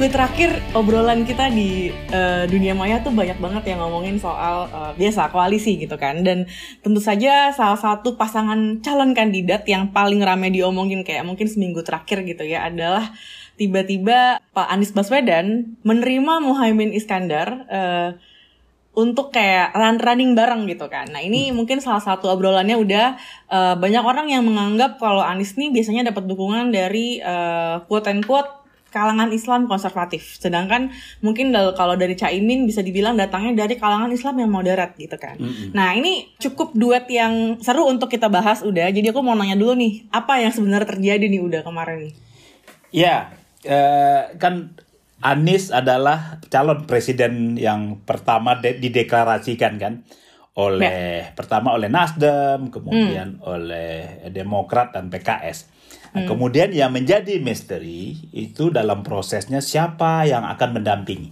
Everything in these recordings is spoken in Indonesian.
seminggu terakhir obrolan kita di uh, dunia maya tuh banyak banget yang ngomongin soal uh, biasa koalisi gitu kan. Dan tentu saja salah satu pasangan calon kandidat yang paling rame diomongin kayak mungkin seminggu terakhir gitu ya adalah tiba-tiba Pak Anies Baswedan menerima Muhaimin Iskandar uh, untuk kayak run running bareng gitu kan. Nah ini hmm. mungkin salah satu obrolannya udah uh, banyak orang yang menganggap kalau Anies nih biasanya dapat dukungan dari uh, quote and quote kalangan Islam konservatif. Sedangkan mungkin kalau dari Caimin bisa dibilang datangnya dari kalangan Islam yang moderat gitu kan. Mm-hmm. Nah ini cukup duet yang seru untuk kita bahas udah. Jadi aku mau nanya dulu nih, apa yang sebenarnya terjadi nih udah kemarin nih? Ya, uh, kan Anies adalah calon presiden yang pertama de- dideklarasikan kan oleh ya. pertama oleh Nasdem, kemudian hmm. oleh Demokrat dan PKS. Nah, hmm. Kemudian yang menjadi misteri itu dalam prosesnya siapa yang akan mendampingi.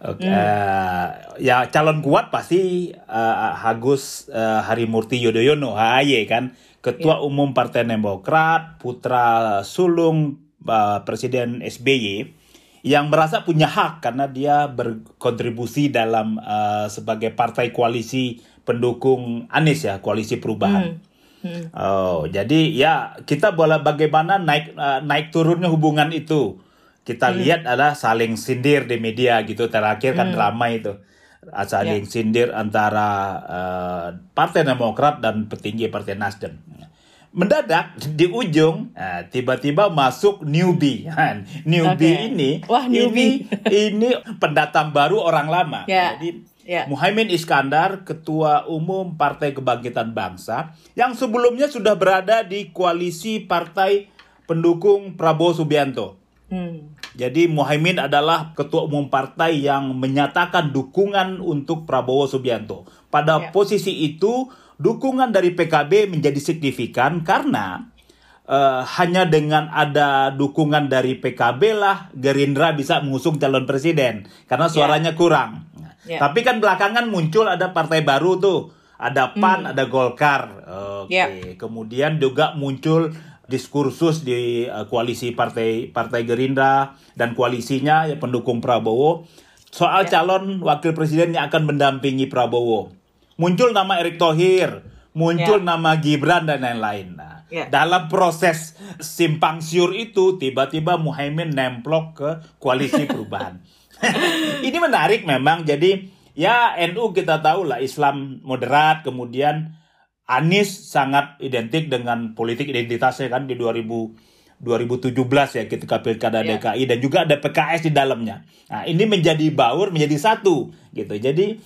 Okay. Hmm. Uh, ya calon kuat pasti uh, Agus uh, Harimurti Yudhoyono HAY kan ketua yeah. umum Partai Demokrat putra sulung uh, Presiden SBY yang merasa punya hak karena dia berkontribusi dalam uh, sebagai partai koalisi pendukung Anies ya koalisi perubahan. Hmm. Hmm. Oh, jadi ya kita boleh bagaimana naik uh, naik turunnya hubungan itu. Kita hmm. lihat adalah saling sindir di media gitu terakhir kan hmm. ramai itu. Ah, saling yeah. sindir antara uh, Partai Demokrat dan petinggi Partai Nasdem. Mendadak di ujung uh, tiba-tiba masuk newbie. newbie okay. ini Wah, newbie. ini ini pendatang baru orang lama. Yeah. Jadi Yeah. Muhaimin Iskandar, Ketua Umum Partai Kebangkitan Bangsa, yang sebelumnya sudah berada di koalisi partai pendukung Prabowo Subianto. Hmm. Jadi Muhaimin adalah Ketua Umum Partai yang menyatakan dukungan untuk Prabowo Subianto. Pada yeah. posisi itu, dukungan dari PKB menjadi signifikan karena uh, hanya dengan ada dukungan dari PKB lah Gerindra bisa mengusung calon presiden karena ya. suaranya yeah. kurang. Yeah. Tapi kan belakangan muncul ada partai baru tuh, ada PAN, mm. ada Golkar. Oke, okay. yeah. kemudian juga muncul diskursus di uh, koalisi partai partai Gerindra dan koalisinya ya, pendukung Prabowo soal yeah. calon wakil presiden yang akan mendampingi Prabowo. Muncul nama Erick Thohir, muncul yeah. nama Gibran dan lain-lain. Nah, yeah. dalam proses simpang siur itu tiba-tiba Muhaimin nemplok ke koalisi perubahan. ini menarik memang. Jadi ya NU kita tahu lah Islam moderat, kemudian Anies sangat identik dengan politik identitasnya kan di 2000 2017 ya ketika pilkada yeah. DKI dan juga ada PKS di dalamnya. Nah, ini menjadi baur, menjadi satu gitu. Jadi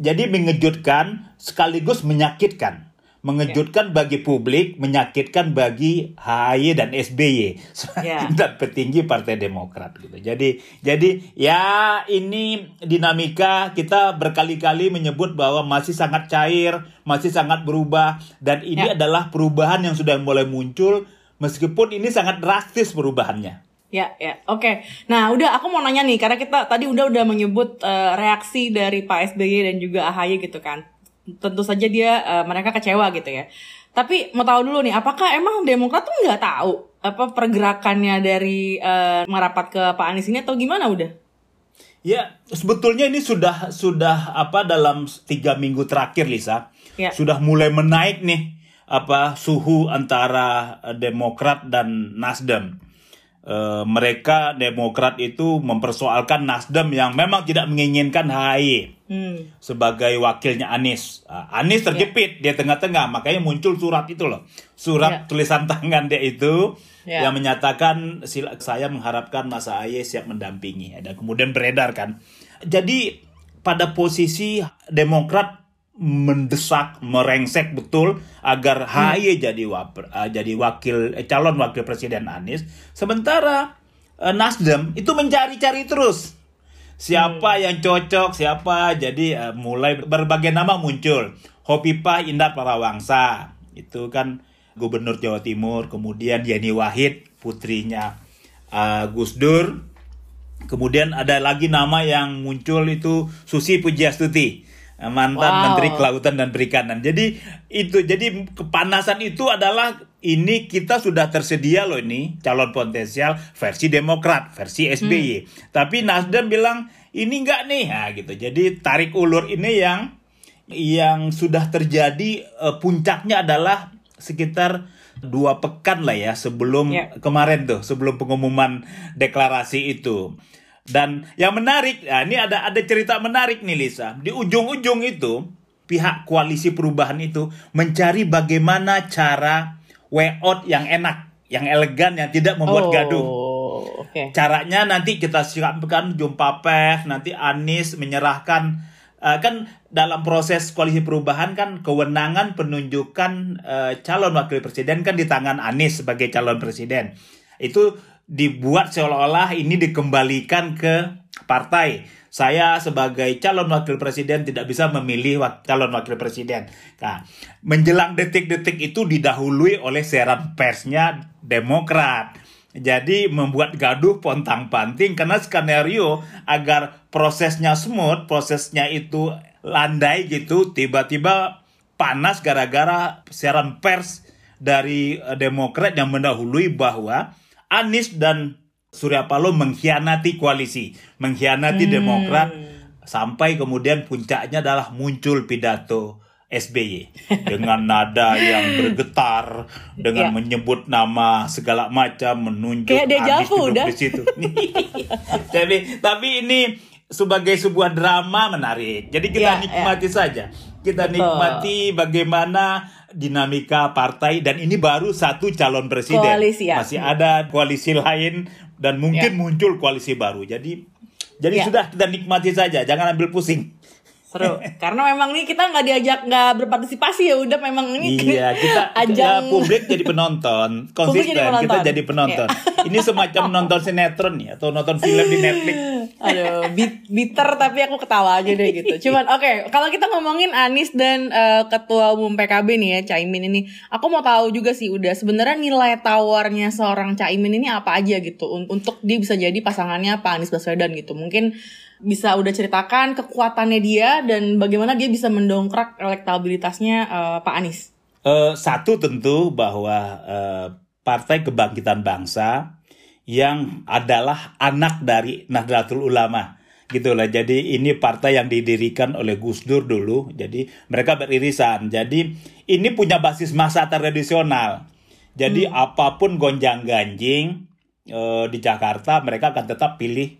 jadi mengejutkan sekaligus menyakitkan mengejutkan yeah. bagi publik, menyakitkan bagi HAY dan SBY yeah. dan petinggi Partai Demokrat gitu. Jadi jadi ya ini dinamika kita berkali-kali menyebut bahwa masih sangat cair, masih sangat berubah dan ini yeah. adalah perubahan yang sudah mulai muncul meskipun ini sangat drastis perubahannya. Ya, ya, oke. Okay. Nah, udah aku mau nanya nih, karena kita tadi udah udah menyebut uh, reaksi dari Pak SBY dan juga AHY gitu kan tentu saja dia uh, mereka kecewa gitu ya. Tapi mau tahu dulu nih, apakah emang Demokrat tuh nggak tahu apa pergerakannya dari uh, merapat ke Pak Anies ini atau gimana udah? Ya, sebetulnya ini sudah sudah apa dalam tiga minggu terakhir, Lisa, ya. sudah mulai menaik nih apa suhu antara Demokrat dan Nasdem. E, mereka Demokrat itu mempersoalkan Nasdem yang memang tidak menginginkan HAI hmm. sebagai wakilnya Anies. Uh, Anies terjepit yeah. di tengah-tengah, makanya muncul surat itu loh, surat yeah. tulisan tangan dia itu yeah. yang menyatakan saya mengharapkan Mas AHY siap mendampingi. Dan kemudian beredar kan. Jadi pada posisi Demokrat mendesak, merengsek betul agar HY hmm. jadi wapr, uh, jadi wakil eh, calon wakil presiden Anies. Sementara uh, Nasdem itu mencari-cari terus siapa hmm. yang cocok, siapa. Jadi uh, mulai berbagai nama muncul. Hopipa Indah Parawangsa itu kan gubernur Jawa Timur, kemudian Yeni Wahid putrinya uh, Gus Dur. Kemudian ada lagi nama yang muncul itu Susi Pujiastuti mantan wow. Menteri Kelautan dan Perikanan. Jadi itu jadi kepanasan itu adalah ini kita sudah tersedia loh ini calon potensial versi Demokrat, versi SBY. Hmm. Tapi Nasdem bilang ini enggak nih, nah, gitu. Jadi tarik ulur ini yang yang sudah terjadi uh, puncaknya adalah sekitar dua pekan lah ya sebelum yeah. kemarin tuh sebelum pengumuman deklarasi itu. Dan yang menarik, nah ini ada ada cerita menarik nih Lisa. Di ujung-ujung itu pihak koalisi perubahan itu mencari bagaimana cara way out yang enak, yang elegan, yang tidak membuat oh, gaduh. Okay. Caranya nanti kita siapkan jumpa pers, nanti Anies menyerahkan uh, kan dalam proses koalisi perubahan kan kewenangan penunjukan uh, calon wakil presiden kan di tangan Anies sebagai calon presiden. Itu dibuat seolah-olah ini dikembalikan ke partai saya sebagai calon wakil presiden tidak bisa memilih calon wakil presiden. Nah, menjelang detik-detik itu didahului oleh seran persnya Demokrat. Jadi membuat gaduh pontang-panting karena skenario agar prosesnya smooth, prosesnya itu landai gitu, tiba-tiba panas gara-gara siaran pers dari eh, Demokrat yang mendahului bahwa Anies dan Surya Paloh mengkhianati koalisi, mengkhianati hmm. Demokrat sampai kemudian puncaknya adalah muncul pidato SBY dengan nada yang bergetar dengan ya. menyebut nama segala macam menunjuk Kayak Anies duduk di situ. tapi tapi ini sebagai sebuah drama menarik. Jadi kita ya, nikmati ya. saja. Kita Betul. nikmati bagaimana dinamika partai dan ini baru satu calon presiden. Koalisi, ya. Masih ada koalisi lain dan mungkin ya. muncul koalisi baru. Jadi jadi ya. sudah kita nikmati saja, jangan ambil pusing. Seru. Karena memang nih kita nggak diajak nggak berpartisipasi ya udah memang ini Iya, kita ajang ya, publik jadi penonton, konsisten jadi penonton. kita jadi penonton. Yeah. ini semacam nonton sinetron ya atau nonton film di Netflix. Aduh, bitter tapi aku ketawa aja deh gitu. Cuman oke, okay, kalau kita ngomongin Anies dan uh, ketua umum PKB nih ya, Caimin ini, aku mau tahu juga sih udah sebenarnya nilai tawarnya seorang Caimin ini apa aja gitu untuk dia bisa jadi pasangannya Pak Anies Baswedan gitu. Mungkin bisa udah ceritakan kekuatannya dia dan bagaimana dia bisa mendongkrak elektabilitasnya uh, Pak Anies? Uh, satu tentu bahwa uh, Partai Kebangkitan Bangsa yang adalah anak dari Nahdlatul Ulama gitu lah. Jadi ini partai yang didirikan oleh Gus Dur dulu. Jadi mereka beririsan. Jadi ini punya basis masa tradisional. Jadi hmm. apa pun gonjang-ganjing uh, di Jakarta mereka akan tetap pilih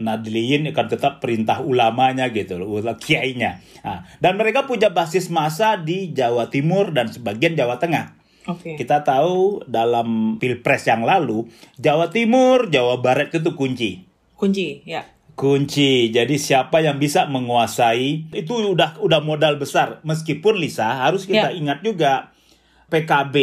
Nadliyin akan tetap perintah ulamanya gitu loh, kiainya. Nah, dan mereka punya basis masa di Jawa Timur dan sebagian Jawa Tengah. Okay. Kita tahu dalam pilpres yang lalu Jawa Timur, Jawa Barat itu kunci. Kunci, ya. Kunci. Jadi siapa yang bisa menguasai itu udah udah modal besar. Meskipun Lisa harus kita ya. ingat juga PKB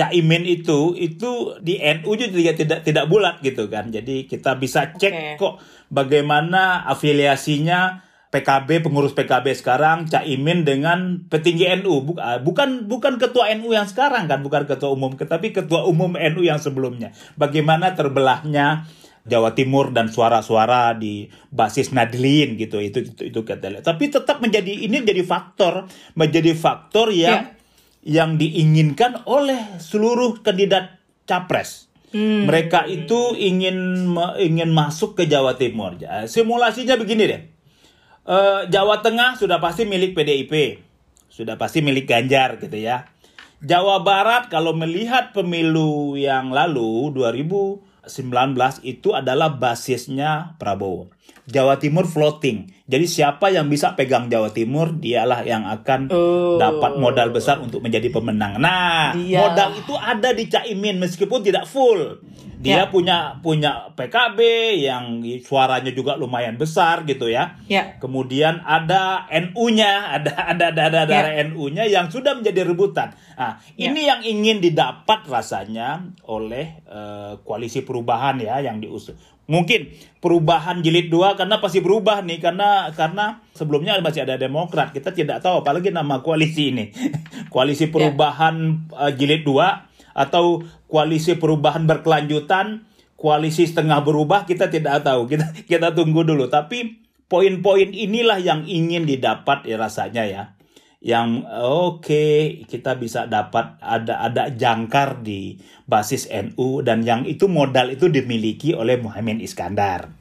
Caimin itu itu di NU juga tidak tidak bulat gitu kan. Jadi kita bisa cek okay. kok bagaimana afiliasinya PKB pengurus PKB sekarang Caimin dengan petinggi NU ah, bukan bukan ketua NU yang sekarang kan bukan ketua umum tetapi ketua umum NU yang sebelumnya bagaimana terbelahnya Jawa Timur dan suara-suara di basis Nadlin gitu itu itu itu kita lihat tapi tetap menjadi ini jadi faktor menjadi faktor yang yeah yang diinginkan oleh seluruh kandidat capres. Hmm. Mereka itu ingin ingin masuk ke Jawa Timur. Simulasinya begini deh. Uh, Jawa Tengah sudah pasti milik PDIP, sudah pasti milik Ganjar gitu ya. Jawa Barat kalau melihat pemilu yang lalu 2019 itu adalah basisnya Prabowo. Jawa Timur floating. Jadi siapa yang bisa pegang Jawa Timur, dialah yang akan oh. dapat modal besar untuk menjadi pemenang. Nah, Dia. modal itu ada di Caimin meskipun tidak full. Dia ya. punya punya PKB yang suaranya juga lumayan besar gitu ya. ya. Kemudian ada NU-nya, ada ada ada ada, ada ya. NU-nya yang sudah menjadi rebutan. Nah, ya. ini yang ingin didapat rasanya oleh uh, koalisi perubahan ya yang diusung mungkin perubahan jilid dua karena pasti berubah nih karena karena sebelumnya masih ada Demokrat kita tidak tahu apalagi nama koalisi ini koalisi ya. perubahan yeah. uh, jilid dua atau koalisi perubahan berkelanjutan koalisi setengah berubah kita tidak tahu kita kita tunggu dulu tapi poin-poin inilah yang ingin didapat ya rasanya ya yang oke okay, kita bisa dapat ada ada jangkar di basis NU dan yang itu modal itu dimiliki oleh Muhammad Iskandar.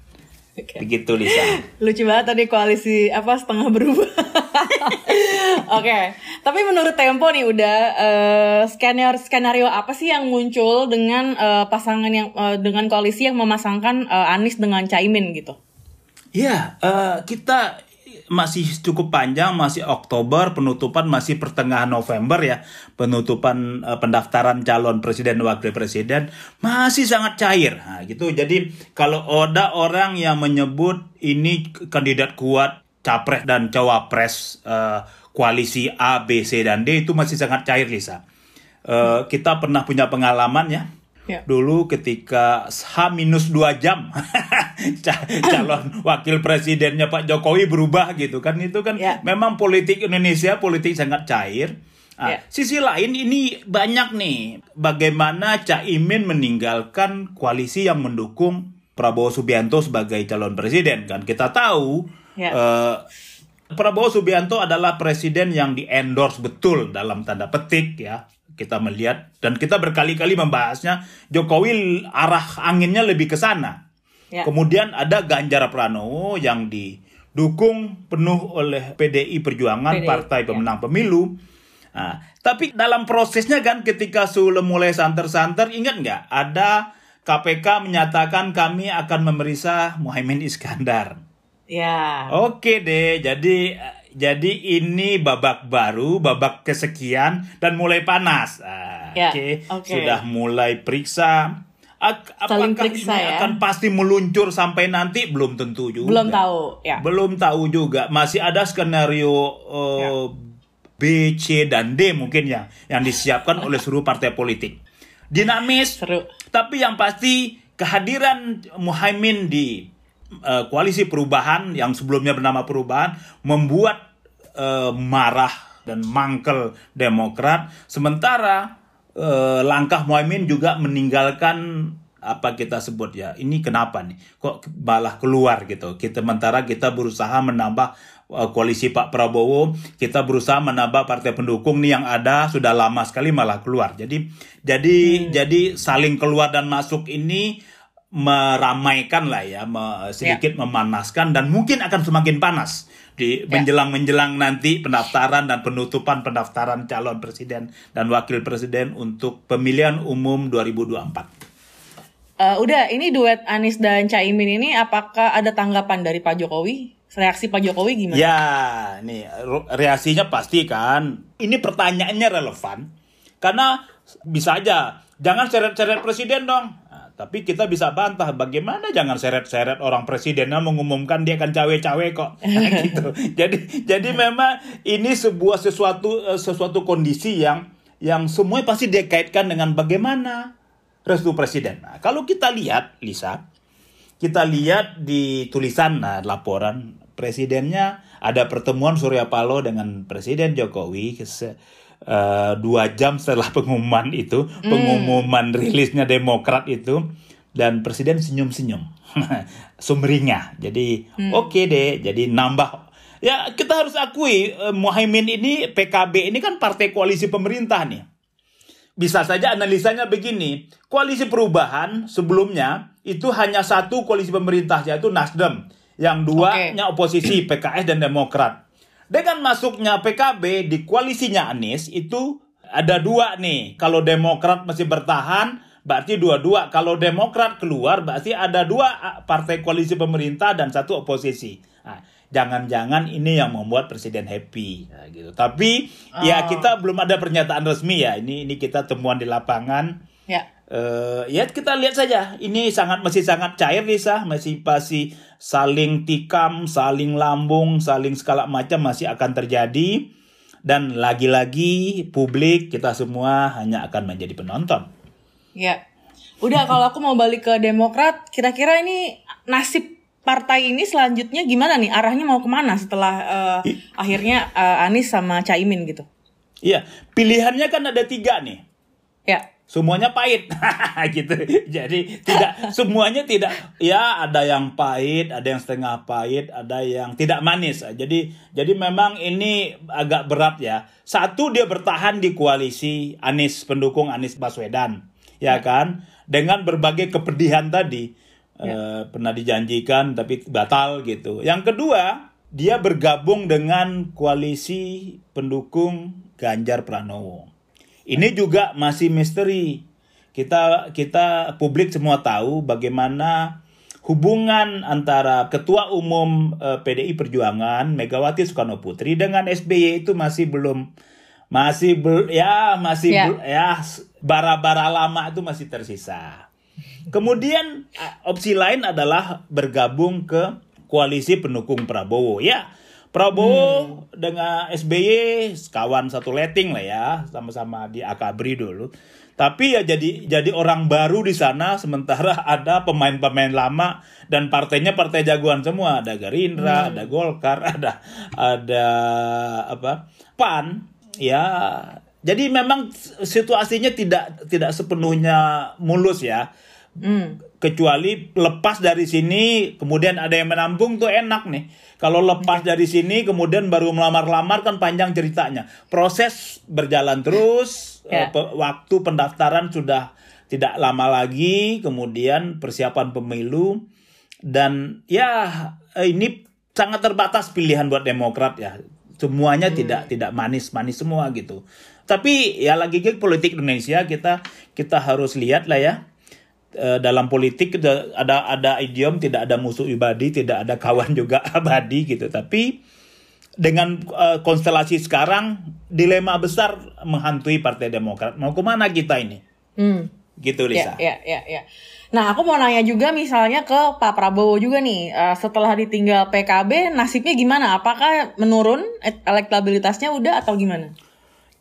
Okay. Begitu Lisa. Lucu banget tadi koalisi apa setengah berubah. Oke, okay. tapi menurut Tempo nih udah uh, skenario skenario apa sih yang muncul dengan uh, pasangan yang uh, dengan koalisi yang memasangkan uh, Anies dengan Caimin gitu? Iya, uh, kita masih cukup panjang, masih Oktober, penutupan masih pertengahan November ya, penutupan uh, pendaftaran calon presiden wakil presiden masih sangat cair. Nah, gitu. Jadi kalau ada orang yang menyebut ini kandidat kuat capres dan cawapres uh, koalisi A, B, C dan D itu masih sangat cair, Lisa. Uh, kita pernah punya pengalaman ya Ya. Dulu ketika H minus dua jam calon wakil presidennya Pak Jokowi berubah gitu kan itu kan ya. memang politik Indonesia politik sangat cair. Nah, ya. Sisi lain ini banyak nih bagaimana Caimin meninggalkan koalisi yang mendukung Prabowo Subianto sebagai calon presiden kan kita tahu ya. uh, Prabowo Subianto adalah presiden yang di endorse betul dalam tanda petik ya kita melihat dan kita berkali-kali membahasnya Jokowi arah anginnya lebih ke sana. Ya. Kemudian ada Ganjar Pranowo yang didukung penuh oleh PDI Perjuangan PDI, partai ya. pemenang ya. pemilu. Nah, tapi dalam prosesnya kan ketika sudah mulai santer-santer ingat nggak ada KPK menyatakan kami akan memeriksa Muhammad Iskandar. Ya. Oke deh, jadi jadi ini babak baru, babak kesekian dan mulai panas. Ah, ya, Oke, okay. okay. sudah mulai periksa. Ak apakah periksa, ini ya? akan pasti meluncur sampai nanti belum tentu juga. Belum tahu, ya. Belum tahu juga. Masih ada skenario uh, ya. B, C dan D mungkin ya yang disiapkan oleh seluruh partai politik. Dinamis, Seru. tapi yang pasti kehadiran Muhaimin di uh, koalisi perubahan yang sebelumnya bernama perubahan membuat uh, marah dan mangkel Demokrat. Sementara uh, langkah Muhammad juga meninggalkan apa kita sebut ya ini kenapa nih? Kok malah keluar gitu? Kita sementara kita berusaha menambah uh, koalisi Pak Prabowo kita berusaha menambah partai pendukung nih yang ada sudah lama sekali malah keluar. Jadi jadi hmm. jadi saling keluar dan masuk ini meramaikan lah ya, me, sedikit ya. memanaskan dan mungkin akan semakin panas di ya. menjelang menjelang nanti pendaftaran dan penutupan pendaftaran calon presiden dan wakil presiden untuk pemilihan umum 2024. Uh, udah, ini duet Anies dan Caimin ini apakah ada tanggapan dari Pak Jokowi? Reaksi Pak Jokowi gimana? Ya, nih reaksinya pasti kan. Ini pertanyaannya relevan karena bisa aja jangan seret-seret presiden dong tapi kita bisa bantah bagaimana jangan seret-seret orang presidennya mengumumkan dia akan cawe-cawe kok. Nah, gitu. Jadi jadi memang ini sebuah sesuatu eh, sesuatu kondisi yang yang semua pasti dikaitkan dengan bagaimana restu presiden. Nah, kalau kita lihat Lisa, kita lihat di tulisan nah, laporan presidennya ada pertemuan Surya Paloh dengan Presiden Jokowi uh, dua jam setelah pengumuman itu, mm. pengumuman rilisnya Demokrat itu, dan Presiden senyum-senyum, sumringah. Jadi mm. oke okay deh, jadi nambah. Ya kita harus akui uh, Muhaimin ini PKB ini kan partai koalisi pemerintah nih. Bisa saja analisanya begini, koalisi perubahan sebelumnya itu hanya satu koalisi pemerintah yaitu Nasdem, yang duanya okay. oposisi PKS dan Demokrat. Dengan masuknya PKB di koalisinya Anies itu ada dua nih. Kalau Demokrat masih bertahan, berarti dua-dua. Kalau Demokrat keluar, berarti ada dua partai koalisi pemerintah dan satu oposisi. Nah, jangan-jangan ini yang membuat presiden happy nah, gitu. Tapi ya oh. ya kita belum ada pernyataan resmi ya. Ini ini kita temuan di lapangan. Ya uh, ya kita lihat saja. Ini sangat masih sangat cair Lisa masih pasti saling tikam saling lambung saling segala macam masih akan terjadi. Dan lagi-lagi publik kita semua hanya akan menjadi penonton. Ya. Udah kalau aku mau balik ke Demokrat kira-kira ini nasib partai ini selanjutnya gimana nih? Arahnya mau ke mana setelah uh, akhirnya uh, Anies sama Caimin gitu? Iya, pilihannya kan ada tiga nih. Ya semuanya pahit. Gitu. Jadi tidak semuanya tidak ya ada yang pahit ada yang setengah pahit ada yang tidak manis. Jadi jadi memang ini agak berat ya. Satu dia bertahan di koalisi Anies pendukung Anies Baswedan. Ya kan? Dengan berbagai kepedihan tadi. Ya. eh, pernah dijanjikan tapi batal gitu. Yang kedua dia bergabung dengan koalisi pendukung Ganjar Pranowo ini juga masih misteri. Kita kita publik semua tahu bagaimana hubungan antara Ketua Umum eh, PDI Perjuangan Megawati Soekarno Putri dengan SBY itu masih belum masih bel, ya masih yeah. Bel, ya bara-bara lama itu masih tersisa. Kemudian opsi lain adalah bergabung ke koalisi pendukung Prabowo. Ya, Prabowo hmm. dengan SBY kawan satu letting lah ya, sama-sama di Akabri dulu. Tapi ya jadi jadi orang baru di sana sementara ada pemain-pemain lama dan partainya partai jagoan semua, ada Gerindra, hmm. ada Golkar, ada ada apa? PAN ya. Jadi memang situasinya tidak tidak sepenuhnya mulus ya. Hmm. Kecuali lepas dari sini kemudian ada yang menampung tuh enak nih kalau lepas dari sini kemudian baru melamar-lamar kan panjang ceritanya. Proses berjalan terus, yeah. Ya. waktu pendaftaran sudah tidak lama lagi, kemudian persiapan pemilu dan ya ini sangat terbatas pilihan buat Demokrat ya. Semuanya hmm. tidak tidak manis-manis semua gitu. Tapi ya lagi politik Indonesia kita kita harus lihat lah ya Eh, dalam politik ada ada idiom tidak ada musuh ibadi, tidak ada kawan juga abadi gitu. Tapi dengan uh, konstelasi sekarang dilema besar menghantui Partai Demokrat. Mau ke mana kita ini? Hmm. Gitu Lisa. Ya, ya, ya, ya. Nah, aku mau nanya juga misalnya ke Pak Prabowo juga nih, uh, setelah ditinggal PKB, nasibnya gimana? Apakah menurun elektabilitasnya udah atau gimana?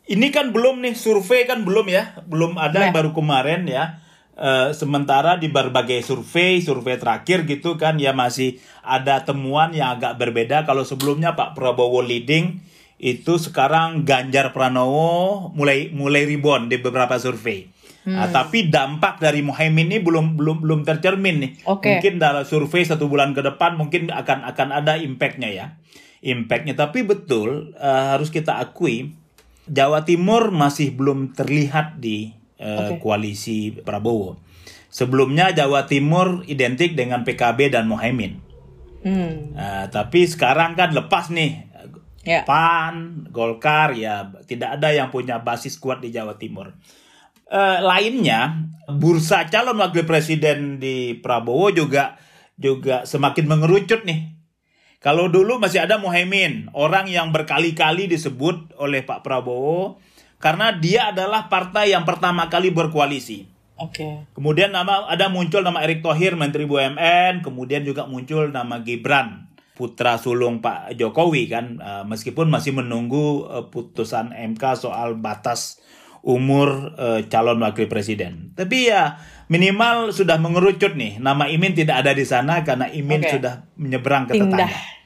Ini kan belum nih, survei kan belum ya, belum ada ya. baru kemarin ya. Uh, sementara di berbagai survei, survei terakhir gitu kan ya masih ada temuan yang agak berbeda. Kalau sebelumnya Pak Prabowo leading, itu sekarang Ganjar Pranowo mulai mulai rebound di beberapa survei. Hmm. Nah, tapi dampak dari Muhaimin ini belum belum belum tercermin nih. Okay. Mungkin dalam survei satu bulan ke depan mungkin akan akan ada impactnya ya, impactnya. Tapi betul uh, harus kita akui Jawa Timur masih belum terlihat di okay. koalisi Prabowo. Sebelumnya Jawa Timur identik dengan PKB dan Mohaimin. Hmm. Uh, tapi sekarang kan lepas nih yeah. PAN, Golkar ya tidak ada yang punya basis kuat di Jawa Timur. Uh, lainnya bursa calon wakil presiden di Prabowo juga juga semakin mengerucut nih. Kalau dulu masih ada Mohaimin, orang yang berkali-kali disebut oleh Pak Prabowo karena dia adalah partai yang pertama kali berkoalisi. Oke. Okay. Kemudian nama ada muncul nama Erick Thohir Menteri BUMN, kemudian juga muncul nama Gibran putra sulung Pak Jokowi kan uh, meskipun masih menunggu uh, putusan MK soal batas umur uh, calon wakil presiden. Tapi ya minimal sudah mengerucut nih nama Imin tidak ada di sana karena Imin okay. sudah menyeberang ke Pindah. tetangga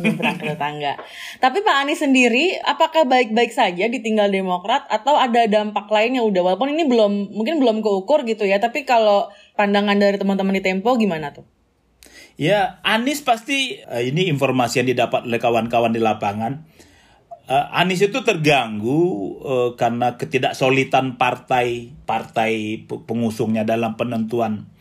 menyeberang ke tetangga. Tapi Pak Anies sendiri, apakah baik-baik saja ditinggal Demokrat atau ada dampak lain yang udah walaupun ini belum mungkin belum keukur gitu ya. Tapi kalau pandangan dari teman-teman di Tempo gimana tuh? Ya, Anies pasti uh, ini informasi yang didapat oleh kawan-kawan di lapangan. Uh, Anies itu terganggu uh, karena ketidaksolitan partai partai pengusungnya dalam penentuan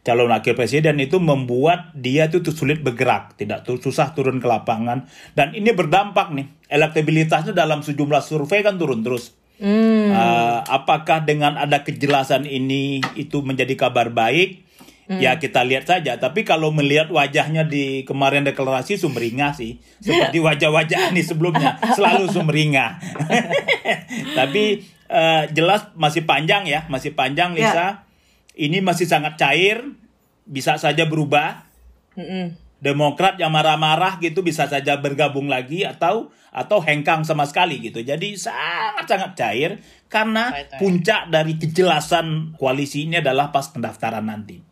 calon wakil presiden itu membuat dia itu sulit bergerak, tidak susah turun ke lapangan dan ini berdampak nih elektabilitasnya dalam sejumlah survei kan turun terus. Hmm. Uh, apakah dengan ada kejelasan ini itu menjadi kabar baik? Hmm. Ya kita lihat saja. Tapi kalau melihat wajahnya di kemarin deklarasi sumringah sih, seperti wajah-wajah ini sebelumnya selalu sumringah. Tapi uh, jelas masih panjang ya, masih panjang Lisa. Ya ini masih sangat cair, bisa saja berubah. Mm -mm. Demokrat yang marah-marah gitu bisa saja bergabung lagi atau atau hengkang sama sekali gitu. Jadi sangat-sangat cair karena puncak dari kejelasan koalisi ini adalah pas pendaftaran nanti.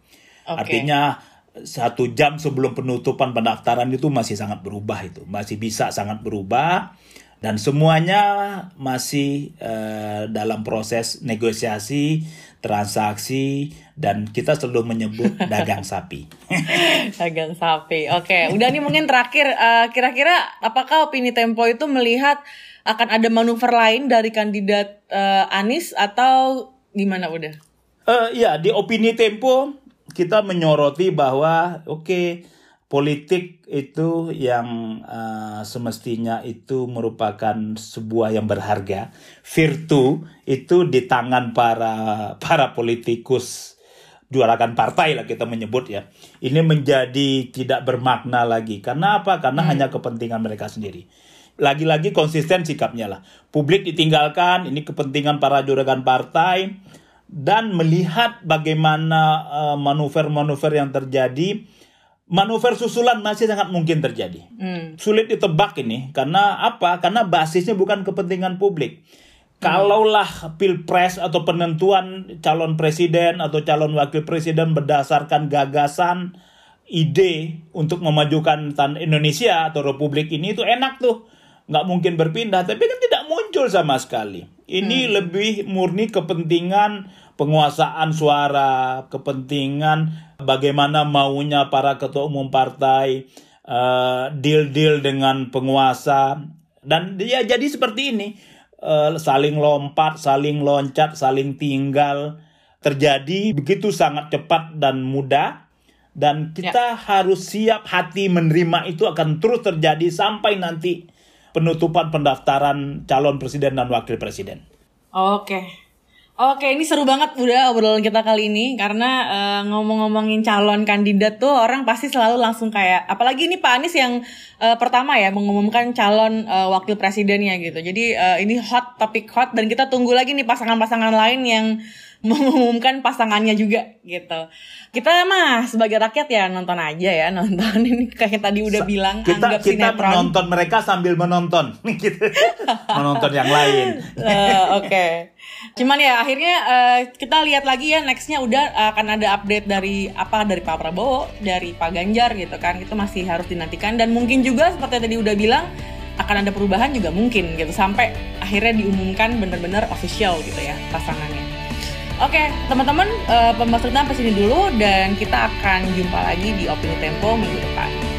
Okay. Artinya satu jam sebelum penutupan pendaftaran itu masih sangat berubah itu, masih bisa sangat berubah dan semuanya masih uh, dalam proses negosiasi transaksi dan kita selalu menyebut dagang sapi. dagang sapi. Oke, udah nih mungkin terakhir uh, kira-kira apakah opini Tempo itu melihat akan ada manuver lain dari kandidat uh, Anies atau gimana udah? Uh, ya di opini Tempo kita menyoroti bahwa oke okay, politik itu yang uh, semestinya itu merupakan sebuah yang berharga. Virtu itu di tangan para para politikus juarakan partai lah kita menyebut ya. Ini menjadi tidak bermakna lagi. Karena apa? Karena hmm. hanya kepentingan mereka sendiri. Lagi-lagi konsisten sikapnya lah. Publik ditinggalkan, ini kepentingan para juragan partai dan melihat bagaimana uh, manuver-manuver yang terjadi manuver susulan masih sangat mungkin terjadi. Hmm. Sulit ditebak ini karena apa? Karena basisnya bukan kepentingan publik. Hmm. Kalaulah pilpres atau penentuan calon presiden atau calon wakil presiden berdasarkan gagasan, ide untuk memajukan Indonesia atau Republik ini itu enak tuh, nggak mungkin berpindah. Tapi kan tidak muncul sama sekali. Ini hmm. lebih murni kepentingan penguasaan suara, kepentingan bagaimana maunya para ketua umum partai, uh, deal-deal dengan penguasa, dan ya jadi seperti ini, uh, saling lompat, saling loncat, saling tinggal, terjadi begitu sangat cepat dan mudah, dan kita ya. harus siap hati menerima itu akan terus terjadi sampai nanti penutupan pendaftaran calon presiden dan wakil presiden. Oke. Oke, ini seru banget udah obrolan kita kali ini karena uh, ngomong-ngomongin calon kandidat tuh orang pasti selalu langsung kayak apalagi ini Pak Anies yang uh, pertama ya mengumumkan calon uh, wakil presidennya gitu. Jadi uh, ini hot topik hot dan kita tunggu lagi nih pasangan-pasangan lain yang mengumumkan pasangannya juga gitu. Kita mah sebagai rakyat ya nonton aja ya nonton ini kayak tadi udah bilang kita anggap kita sinetron. menonton mereka sambil menonton gitu. menonton yang lain. Uh, Oke. Okay. Cuman ya akhirnya uh, kita lihat lagi ya nextnya udah akan ada update dari apa dari Pak Prabowo, dari Pak Ganjar gitu kan. Itu masih harus dinantikan dan mungkin juga seperti tadi udah bilang akan ada perubahan juga mungkin gitu sampai akhirnya diumumkan bener-bener official gitu ya pasangannya. Oke, teman-teman, uh, pembahasan kita sampai sini dulu dan kita akan jumpa lagi di Opini Tempo minggu depan.